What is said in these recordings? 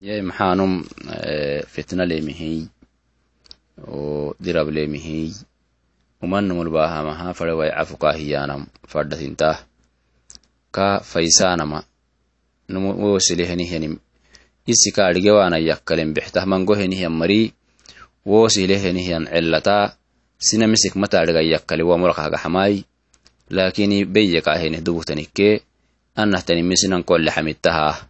yai maxaanum fitna leemihey oo dirab leemihey umanumulbaahamaha fare wai cafukahiyanam fadhatintah ka faisaanama wosilehenihenim isika adhigewaana yakkalen bextah mangohenihiyan mari. Wosilehenihiyan cellata. Sina misik mata adhiga yakkale wa mulakahagaxamai lakini beyyekaahenih dubutanikke anahtanimi sinan kolle xamittaha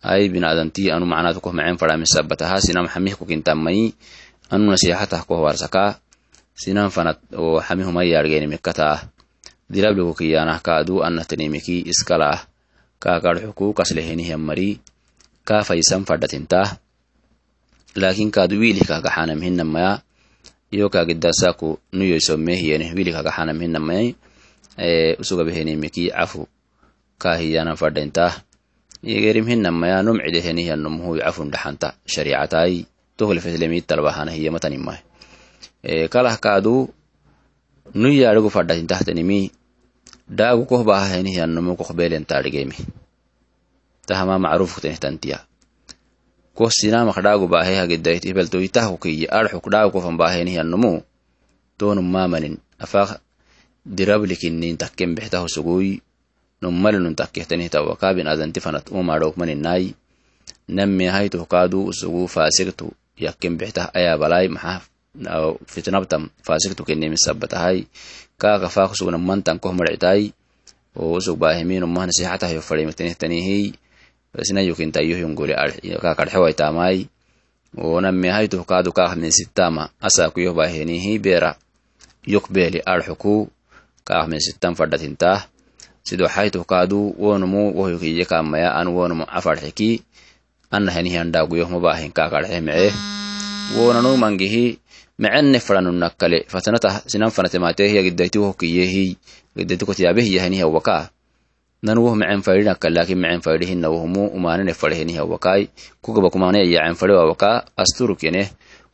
ai binadanti anu macnaatu koh macen fadhamisabataha sinam xamih kukintamai anu nasihatah koh warsaka sinan fanat o xamihumai yargenimikkataa dirabligu kiyanah kaadu anahtanimiki iskalah kakarxuku kaslehenihiyan mari ka faisan fadhatintah laakiin kaadu wiilih kagaxanamhinamaya iyo kagidasaku nuyoisommehiyenih wiilih kagaxanamhinamai usugabehenimiki cafu kahiyanan fadhintah yegerimhinamaya numcidehenihiyan numuhui cafun dhaxanta sharicatai tohlefetlemitalbahana hiyamatanimah kalah kaadu nuyaadhigu fadhatintahtanimi dhaagu koh numu koh belentadhigemi tahama macrufkutenihtantiya koh sinamak dhaagu baahe hagidait ibeltoitahku kiye arxuk dhaagu kofan baahenihiyan numu tonum mamanin afaq dirablikinnin takken bextahu nummalinun takkehtanihtawa binadanti fanat umadhokmaninai namme haituh kaadu usugu fasiktu. Yakken bextah ayabalai maxa fitnabtam fasiktu kennemisabbatahai kaaka faak usugnamantan koh marcitai usug baaheminumah nasixatah yo fadhimiktanihtanihii sina yukintayohyongole kakarxewaitamai o namme haituh kaadu kaakmensitama asakuyoh baahenihi beera yok beeli arxuku kaakmensittan fadhatintah sido xaituh kaadu wonumu wohyukiye kamaya an wonumu cafarxiki anahenihiyan dhaaguyoh mabaahin kaakarxe mece wonanu mangihi mecenne fadhanunakkale fatnatah sinan fanatematehiya gidaiti wohkiyehi gidaiti kotiyaabehiyahenihi awaka nan woh mecen faydhinakka laakiin mecen faydhihina wohumu umanene fadhehenihi awakai kugabakumane yacen fadhe awaka asturukene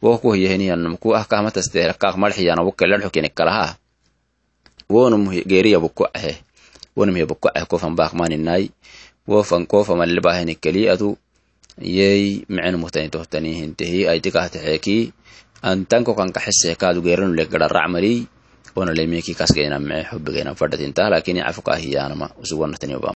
woh kuhiyahenihiyanumku ah kahmatastehra kaak marxiyana wokeladxokenekkalaha wonum geeriya bukkoahe wonum hiya bukkoahe kofan baakmaninai wofan kofamalle baahenikkeli atu yei mecen muhtani tohtanihintehi aitikahtaxeeki antanko kanka xeseh kaadu geeranulek gadaracmali ona lemeki kasgeenan mece xubigeenan fadhatintah lakini cafukahiyanama usugonataniobam